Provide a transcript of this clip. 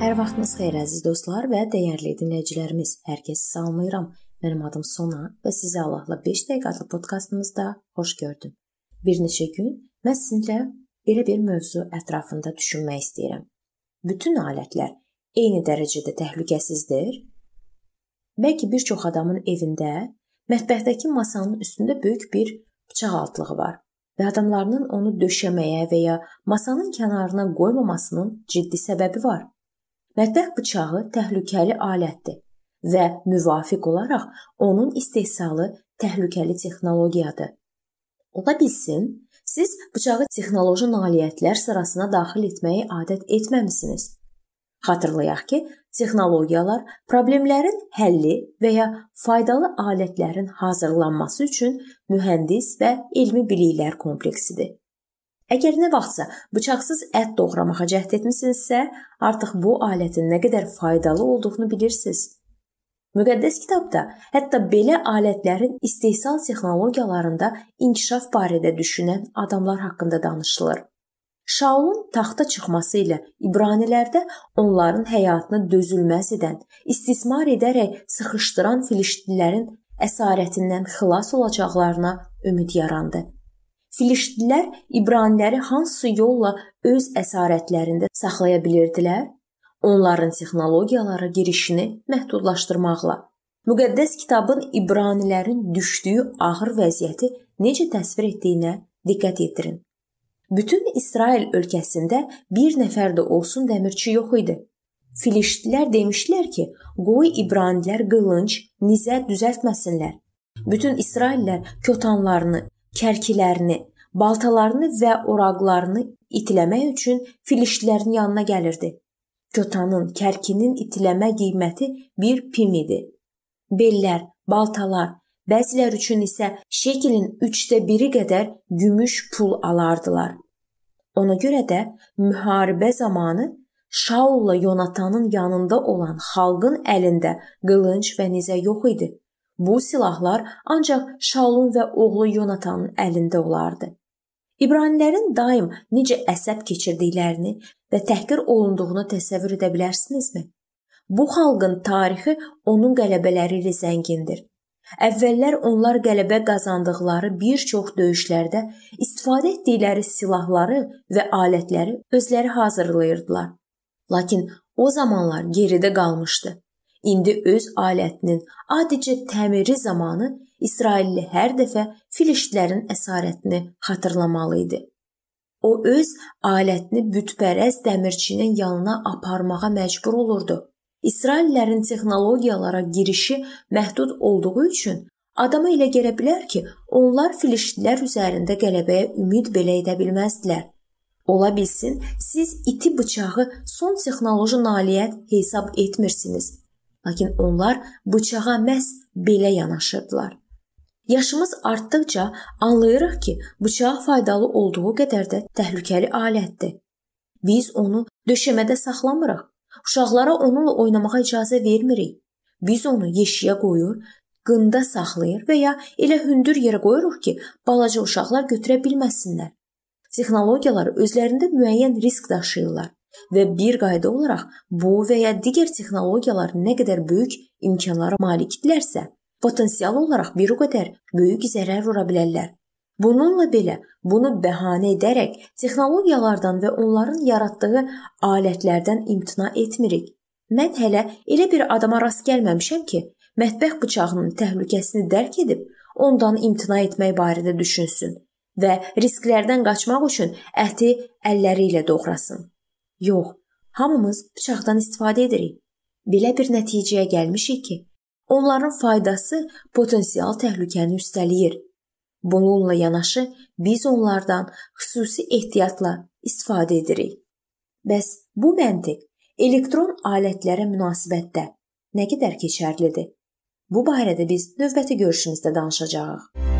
Sabahınız xeyir əziz dostlar və dəyərli dinləyicilərimiz. Hər kəsi salamlayıram. Mənim adım Sona və sizi Allahla 5 dəqiqə adlı podkastımızda xoş gördüm. Bir neçə gün mən sizinlə belə bir mövzu ətrafında düşünmək istəyirəm. Bütün alətlər eyni dərəcədə təhlükəsizdir? Bəlkə bir çox adamın evində mətbəxdəki masanın üstündə böyük bir bıçaq altlığı var və adamlarının onu döşəməyə və ya masanın kənarına qoymamasının ciddi səbəbi var. Mətbəx bıçağı təhlükəli alətdir və müvafiq olaraq onun istehsalı təhlükəli texnologiyadır. Ola bilsin, siz bıçağı texnoloji nailiyyətlər sırasına daxil etməyi adət etməmisiniz. Xatırlayaq ki, texnologiyalar problemlərin həlli və ya faydalı alətlərin hazırlanması üçün mühəndis və elmi biliklər kompleksidir. Əgər nə vaxtsa bıçaqsız ət doğramağa cəhd etmisinizsə, artıq bu alətin nə qədər faydalı olduğunu bilirsiniz. Müqəddəs kitabda hətta belə alətlərin istehsal texnologiyalarında inkişaf barədə düşünən adamlar haqqında danışılır. Şaulun taxta çıxması ilə İbranilərdə onların həyatını dözülməz edən, istismar edərək sıxışdıran Filistlilərin əsarətindən xilas olacaqlarına ümid yarandı. Filistlər İbraniləri hansı yolla öz əsarətlərində saxlaya bilirdilər? Onların texnologiyalara girişini məhdudlaşdırmaqla. Müqəddəs kitabın İbranilərin düşdüyü ağır vəziyyəti necə təsvir etdiyinə diqqət yetirin. Bütün İsrail ölkəsində bir nəfər də olsun dəmirçi yox idi. Filistlər demişdilər ki, qoy İbranilər qılınc, nizə düzəltməsinlər. Bütün İsraillər kötanlarını, kərkilərini, baltalarını və oraqlarını itiləmək üçün filistlərin yanına gəlirdi. Kötanın, kərkinin itiləmə qiyməti 1 pim idi. Bellər, baltalar, bəzilər üçün isə şeklin 3də 1-i qədər gümüş pul alardılar. Ona görə də müharibə zamanı Şaulla Yonatanın yanında olan xalqın əlində qılınc və nizə yox idi. Bu silahlar ancaq Şaulun və oğlu Yonatanın əlində olardı. İbranilərin daim necə əsəb keçirdiklərini və təhqir olunduğunu təsəvvür edə bilərsinizmi? Bu xalqın tarixi onun qələbələri ilə zəngindir. Əvvəllər onlar qələbə qazandıqları bir çox döyüşlərdə istifadə etdikləri silahları və alətləri özləri hazırlayırdılar. Lakin o zamanlar geridə qalmışdı. İndi öz alətinin adicə təmiri zamanı İsrailli hər dəfə filistlərin əsarətini xatırlamalı idi. O öz alətini bütpərəst dəmirçinin yanına aparmağa məcbur olurdu. İsraillərin texnologiyalara girişi məhdud olduğu üçün adama elə gələ bilər ki, onlar filistlər üzərində qələbəyə ümid belə edə bilməzdilər. Ola bilsin, siz iti bıçağı son texnoloji nailiyyət hesab etmirsiniz. Lakin onlar bıçağa məhz belə yanaşırdılar. Yaşımız artdıkca anlayırıq ki, bıçaq faydalı olduğu qədər də təhlükəli alətdir. Biz onu döşəmədə saxlamırıq. Uşaqlara onunla oynamağa icazə vermirik. Biz onu yeşiyə qoyur, qında saxlayır və ya elə hündür yerə qoyuruq ki, balaca uşaqlar götürə bilməsinlər. Texnologiyalar özlərində müəyyən risk daşıyırlar və bir qayda olaraq bu və ya digər texnologiyalar nə qədər böyük imkanlara malikdirlərsə, potensial olaraq bir o qədər böyük zərər vura bilərlər. Bununla belə, bunu bəhanə edərək texnologiyalardan və onların yaratdığı alətlərdən imtina etmirik. Mən hələ elə bir adama rast gəlməmişəm ki, mətbəx bıçağının təhlükəsini dərk edib ondan imtina etmək barədə düşünsün və risklərdən qaçmaq üçün əti əlləri ilə doğrasın. Yox, hamımız bıçaqdan istifadə edirik. Belə bir nəticəyə gəlmişik ki, onların faydası potensial təhlükəni üstələyir. Bununla yanaşı biz onlardan xüsusi ehtiyatla istifadə edirik. Bəs bu məntiq elektron alətlərə münasibətdə nə qədər keçərlidir? Bu barədə biz növbəti görüşümüzdə danışacağıq.